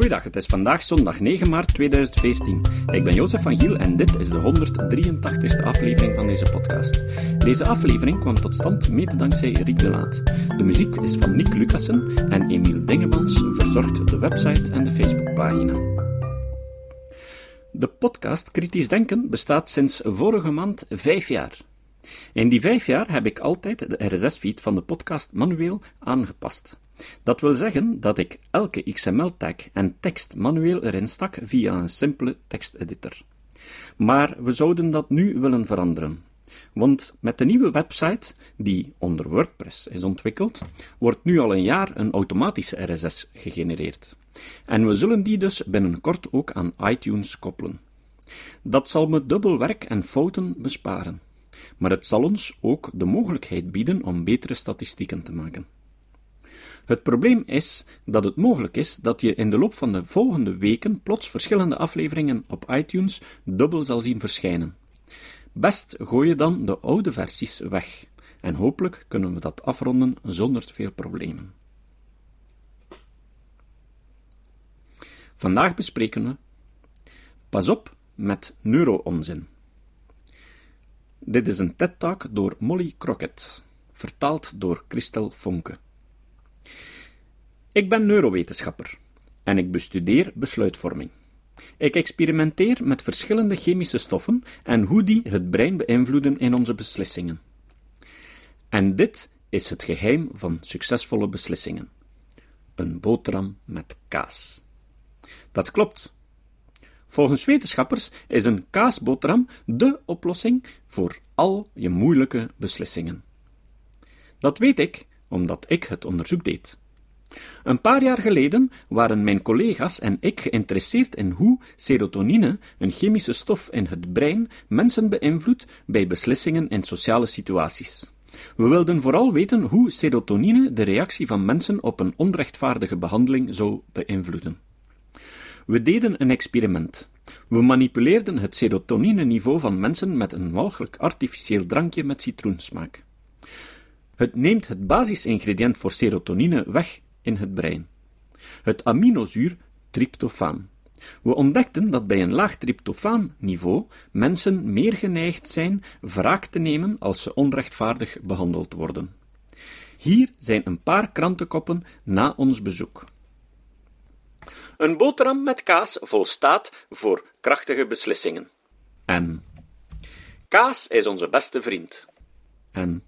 Goeiedag, het is vandaag zondag 9 maart 2014. Ik ben Jozef van Giel en dit is de 183ste aflevering van deze podcast. Deze aflevering kwam tot stand mede dankzij Riek de Laat. De muziek is van Nick Lucassen en Emiel Dingemans verzorgt de website en de Facebookpagina. De podcast Kritisch Denken bestaat sinds vorige maand vijf jaar. In die vijf jaar heb ik altijd de RSS-feed van de podcast manueel aangepast. Dat wil zeggen dat ik elke XML-tag en tekst manueel erin stak via een simpele teksteditor. Maar we zouden dat nu willen veranderen. Want met de nieuwe website, die onder WordPress is ontwikkeld, wordt nu al een jaar een automatische RSS gegenereerd. En we zullen die dus binnenkort ook aan iTunes koppelen. Dat zal me dubbel werk en fouten besparen. Maar het zal ons ook de mogelijkheid bieden om betere statistieken te maken. Het probleem is dat het mogelijk is dat je in de loop van de volgende weken plots verschillende afleveringen op iTunes dubbel zal zien verschijnen. Best gooi je dan de oude versies weg, en hopelijk kunnen we dat afronden zonder te veel problemen. Vandaag bespreken we Pas op met neuro-onzin. Dit is een TED-talk door Molly Crockett, vertaald door Christel Fonke. Ik ben neurowetenschapper en ik bestudeer besluitvorming. Ik experimenteer met verschillende chemische stoffen en hoe die het brein beïnvloeden in onze beslissingen. En dit is het geheim van succesvolle beslissingen: een boterham met kaas. Dat klopt. Volgens wetenschappers is een kaasboterham de oplossing voor al je moeilijke beslissingen. Dat weet ik omdat ik het onderzoek deed. Een paar jaar geleden waren mijn collega's en ik geïnteresseerd in hoe serotonine, een chemische stof in het brein, mensen beïnvloedt bij beslissingen in sociale situaties. We wilden vooral weten hoe serotonine de reactie van mensen op een onrechtvaardige behandeling zou beïnvloeden. We deden een experiment. We manipuleerden het serotonine-niveau van mensen met een walgelijk artificieel drankje met citroensmaak. Het neemt het basisingrediënt voor serotonine weg in het brein. Het aminozuur tryptofaan. We ontdekten dat bij een laag tryptofaanniveau mensen meer geneigd zijn wraak te nemen als ze onrechtvaardig behandeld worden. Hier zijn een paar krantenkoppen na ons bezoek. Een boterham met kaas volstaat voor krachtige beslissingen. En kaas is onze beste vriend. En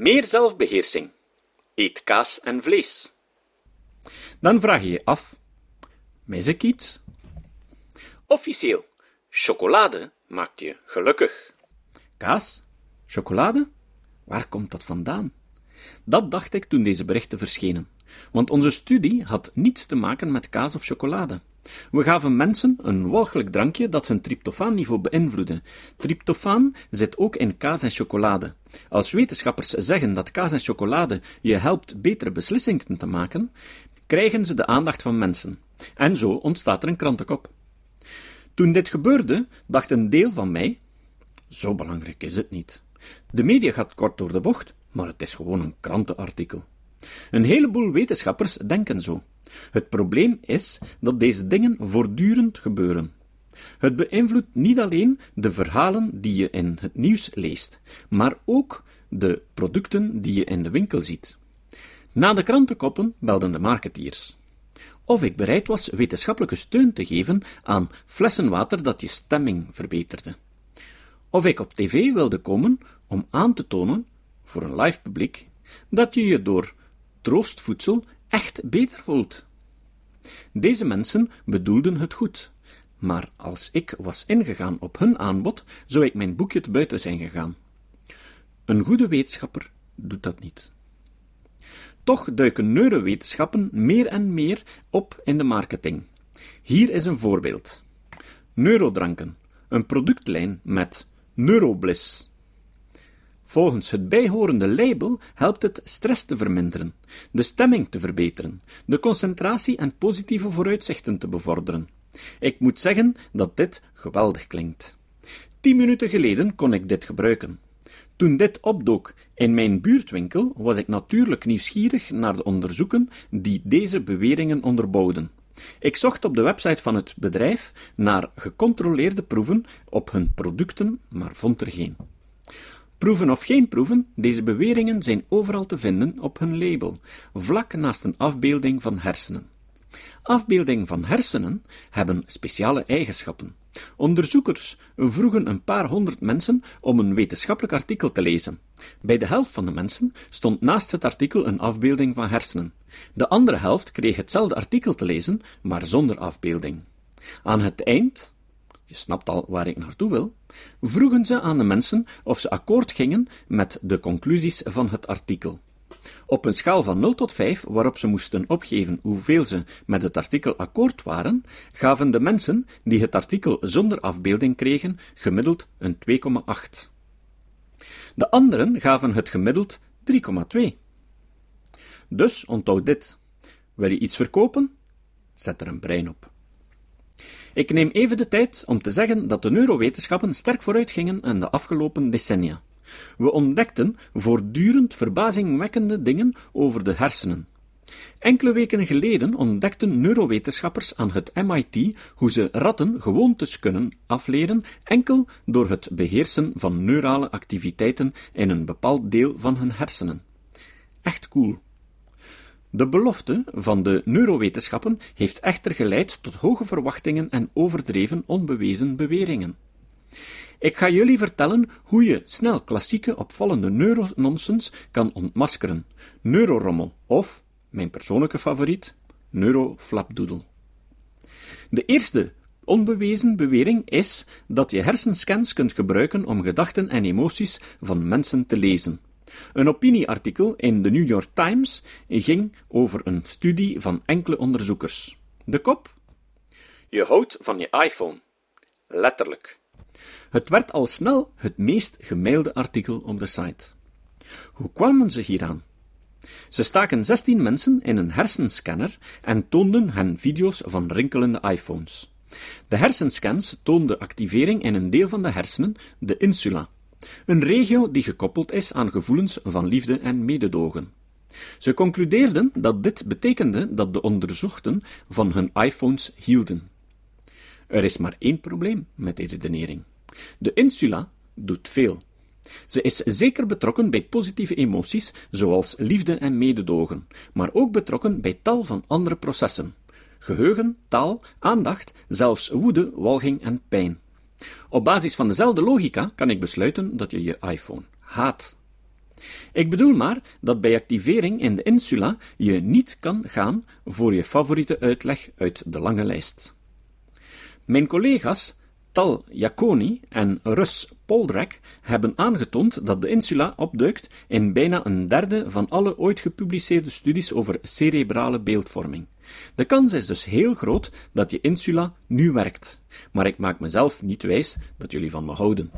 meer zelfbeheersing. Eet kaas en vlees. Dan vraag je je af: mis ik iets? Officieel, chocolade maakt je gelukkig. Kaas? Chocolade? Waar komt dat vandaan? Dat dacht ik toen deze berichten verschenen, want onze studie had niets te maken met kaas of chocolade. We gaven mensen een walgelijk drankje dat hun tryptofaanniveau beïnvloedde. Tryptofaan zit ook in kaas en chocolade. Als wetenschappers zeggen dat kaas en chocolade je helpt betere beslissingen te maken, krijgen ze de aandacht van mensen. En zo ontstaat er een krantenkop. Toen dit gebeurde, dacht een deel van mij: zo belangrijk is het niet. De media gaat kort door de bocht, maar het is gewoon een krantenartikel. Een heleboel wetenschappers denken zo. Het probleem is dat deze dingen voortdurend gebeuren. Het beïnvloedt niet alleen de verhalen die je in het nieuws leest, maar ook de producten die je in de winkel ziet. Na de krantenkoppen belden de marketeers. Of ik bereid was wetenschappelijke steun te geven aan flessenwater dat je stemming verbeterde. Of ik op tv wilde komen om aan te tonen, voor een live publiek, dat je je door troostvoedsel echt beter voelt. Deze mensen bedoelden het goed, maar als ik was ingegaan op hun aanbod, zou ik mijn boekje te buiten zijn gegaan. Een goede wetenschapper doet dat niet. Toch duiken neurowetenschappen meer en meer op in de marketing. Hier is een voorbeeld. Neurodranken, een productlijn met Neurobliss, Volgens het bijhorende label helpt het stress te verminderen, de stemming te verbeteren, de concentratie en positieve vooruitzichten te bevorderen. Ik moet zeggen dat dit geweldig klinkt. Tien minuten geleden kon ik dit gebruiken. Toen dit opdook in mijn buurtwinkel, was ik natuurlijk nieuwsgierig naar de onderzoeken die deze beweringen onderbouwden. Ik zocht op de website van het bedrijf naar gecontroleerde proeven op hun producten, maar vond er geen. Proeven of geen proeven, deze beweringen zijn overal te vinden op hun label, vlak naast een afbeelding van hersenen. Afbeeldingen van hersenen hebben speciale eigenschappen. Onderzoekers vroegen een paar honderd mensen om een wetenschappelijk artikel te lezen. Bij de helft van de mensen stond naast het artikel een afbeelding van hersenen. De andere helft kreeg hetzelfde artikel te lezen, maar zonder afbeelding. Aan het eind, je snapt al waar ik naartoe wil, vroegen ze aan de mensen of ze akkoord gingen met de conclusies van het artikel. Op een schaal van 0 tot 5, waarop ze moesten opgeven hoeveel ze met het artikel akkoord waren, gaven de mensen die het artikel zonder afbeelding kregen gemiddeld een 2,8. De anderen gaven het gemiddeld 3,2. Dus onthoud dit. Wil je iets verkopen? Zet er een brein op. Ik neem even de tijd om te zeggen dat de neurowetenschappen sterk vooruit gingen in de afgelopen decennia. We ontdekten voortdurend verbazingwekkende dingen over de hersenen. Enkele weken geleden ontdekten neurowetenschappers aan het MIT hoe ze ratten gewoontes kunnen afleren enkel door het beheersen van neurale activiteiten in een bepaald deel van hun hersenen. Echt cool. De belofte van de neurowetenschappen heeft echter geleid tot hoge verwachtingen en overdreven onbewezen beweringen. Ik ga jullie vertellen hoe je snel klassieke opvallende neurononsens kan ontmaskeren. Neurorommel of, mijn persoonlijke favoriet, neuroflapdoodle. De eerste onbewezen bewering is dat je hersenscans kunt gebruiken om gedachten en emoties van mensen te lezen. Een opinieartikel in de New York Times ging over een studie van enkele onderzoekers. De kop? Je houdt van je iPhone. Letterlijk. Het werd al snel het meest gemailde artikel op de site. Hoe kwamen ze hieraan? Ze staken 16 mensen in een hersenscanner en toonden hen video's van rinkelende iPhones. De hersenscans toonden activering in een deel van de hersenen, de insula, een regio die gekoppeld is aan gevoelens van liefde en mededogen. Ze concludeerden dat dit betekende dat de onderzochten van hun iPhones hielden. Er is maar één probleem met die redenering. De insula doet veel. Ze is zeker betrokken bij positieve emoties, zoals liefde en mededogen, maar ook betrokken bij tal van andere processen. Geheugen, taal, aandacht, zelfs woede, walging en pijn. Op basis van dezelfde logica kan ik besluiten dat je je iPhone haat. Ik bedoel maar dat bij activering in de insula je niet kan gaan voor je favoriete uitleg uit de lange lijst. Mijn collega's Tal Jaconi en Rus Poldrek hebben aangetoond dat de insula opduikt in bijna een derde van alle ooit gepubliceerde studies over cerebrale beeldvorming. De kans is dus heel groot dat je insula nu werkt, maar ik maak mezelf niet wijs dat jullie van me houden.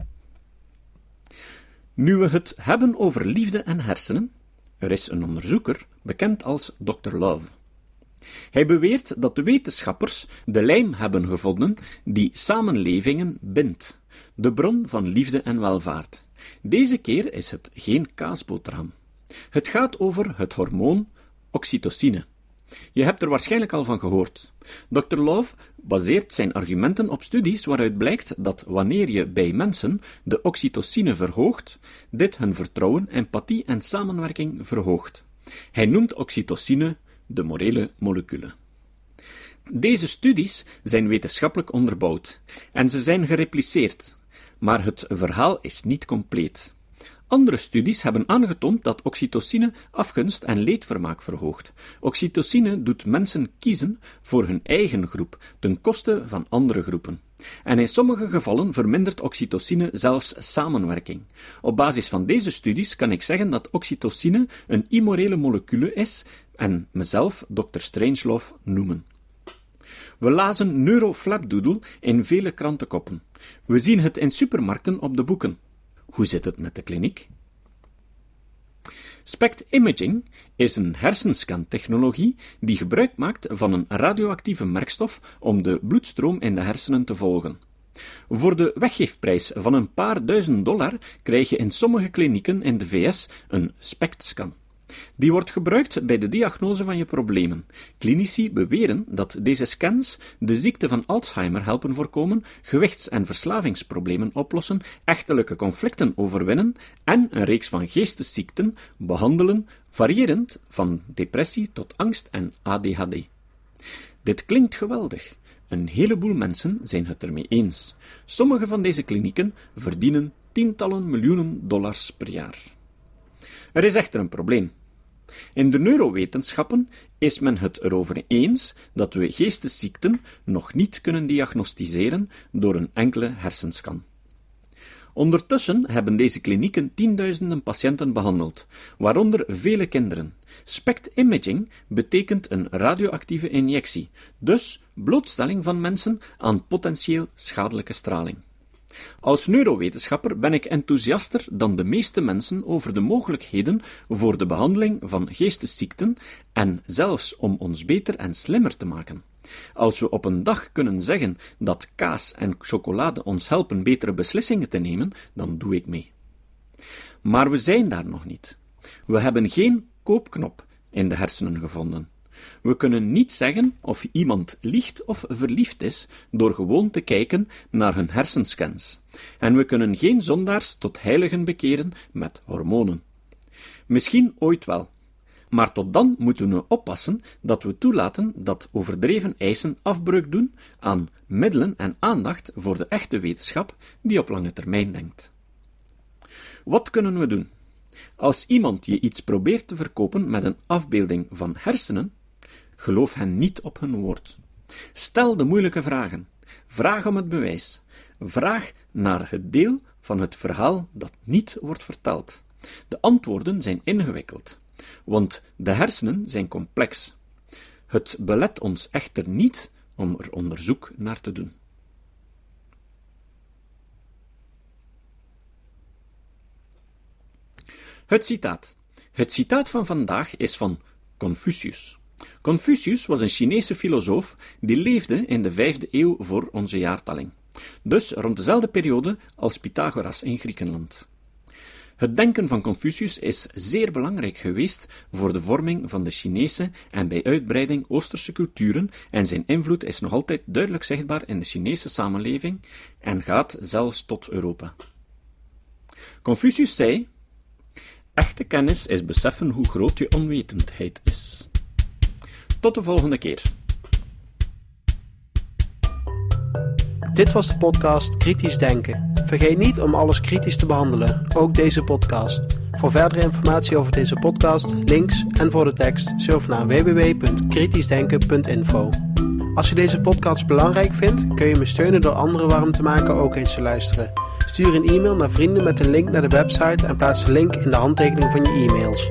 Nu we het hebben over liefde en hersenen, er is een onderzoeker, bekend als Dr. Love. Hij beweert dat de wetenschappers de lijm hebben gevonden die samenlevingen bindt, de bron van liefde en welvaart. Deze keer is het geen kaasboterham. Het gaat over het hormoon oxytocine. Je hebt er waarschijnlijk al van gehoord. Dr. Love baseert zijn argumenten op studies waaruit blijkt dat wanneer je bij mensen de oxytocine verhoogt, dit hun vertrouwen, empathie en samenwerking verhoogt. Hij noemt oxytocine de morele moleculen. Deze studies zijn wetenschappelijk onderbouwd en ze zijn gerepliceerd, maar het verhaal is niet compleet. Andere studies hebben aangetoond dat oxytocine afgunst en leedvermaak verhoogt. Oxytocine doet mensen kiezen voor hun eigen groep ten koste van andere groepen. En in sommige gevallen vermindert oxytocine zelfs samenwerking. Op basis van deze studies kan ik zeggen dat oxytocine een immorele molecule is en mezelf Dr. Strangelove noemen. We lazen Neuroflapdoodle in vele krantenkoppen. We zien het in supermarkten op de boeken. Hoe zit het met de kliniek? SPECT Imaging is een hersenscan-technologie die gebruik maakt van een radioactieve merkstof om de bloedstroom in de hersenen te volgen. Voor de weggeefprijs van een paar duizend dollar krijg je in sommige klinieken in de VS een SPECT-scan. Die wordt gebruikt bij de diagnose van je problemen. Klinici beweren dat deze scans de ziekte van Alzheimer helpen voorkomen, gewichts- en verslavingsproblemen oplossen, echtelijke conflicten overwinnen en een reeks van geestesziekten behandelen, variërend van depressie tot angst en ADHD. Dit klinkt geweldig. Een heleboel mensen zijn het ermee eens. Sommige van deze klinieken verdienen tientallen miljoenen dollars per jaar. Er is echter een probleem. In de neurowetenschappen is men het erover eens dat we geestesziekten nog niet kunnen diagnosticeren door een enkele hersenscan. Ondertussen hebben deze klinieken tienduizenden patiënten behandeld, waaronder vele kinderen. SPECT-imaging betekent een radioactieve injectie, dus blootstelling van mensen aan potentieel schadelijke straling. Als neurowetenschapper ben ik enthousiaster dan de meeste mensen over de mogelijkheden voor de behandeling van geestesziekten en zelfs om ons beter en slimmer te maken. Als we op een dag kunnen zeggen dat kaas en chocolade ons helpen betere beslissingen te nemen, dan doe ik mee. Maar we zijn daar nog niet. We hebben geen koopknop in de hersenen gevonden. We kunnen niet zeggen of iemand liegt of verliefd is door gewoon te kijken naar hun hersenscans. En we kunnen geen zondaars tot heiligen bekeren met hormonen. Misschien ooit wel. Maar tot dan moeten we oppassen dat we toelaten dat overdreven eisen afbreuk doen aan middelen en aandacht voor de echte wetenschap die op lange termijn denkt. Wat kunnen we doen? Als iemand je iets probeert te verkopen met een afbeelding van hersenen, Geloof hen niet op hun woord. Stel de moeilijke vragen. Vraag om het bewijs. Vraag naar het deel van het verhaal dat niet wordt verteld. De antwoorden zijn ingewikkeld, want de hersenen zijn complex. Het belet ons echter niet om er onderzoek naar te doen. Het citaat. Het citaat van vandaag is van Confucius. Confucius was een Chinese filosoof die leefde in de vijfde eeuw voor onze jaartalling, dus rond dezelfde periode als Pythagoras in Griekenland. Het denken van Confucius is zeer belangrijk geweest voor de vorming van de Chinese en bij uitbreiding Oosterse culturen en zijn invloed is nog altijd duidelijk zichtbaar in de Chinese samenleving en gaat zelfs tot Europa. Confucius zei: Echte kennis is beseffen hoe groot je onwetendheid is. Tot de volgende keer. Dit was de podcast Kritisch Denken. Vergeet niet om alles kritisch te behandelen, ook deze podcast. Voor verdere informatie over deze podcast, links en voor de tekst, surf naar www.kritischdenken.info. Als je deze podcast belangrijk vindt, kun je me steunen door anderen warm te maken ook eens te luisteren. Stuur een e-mail naar vrienden met een link naar de website en plaats de link in de handtekening van je e-mails.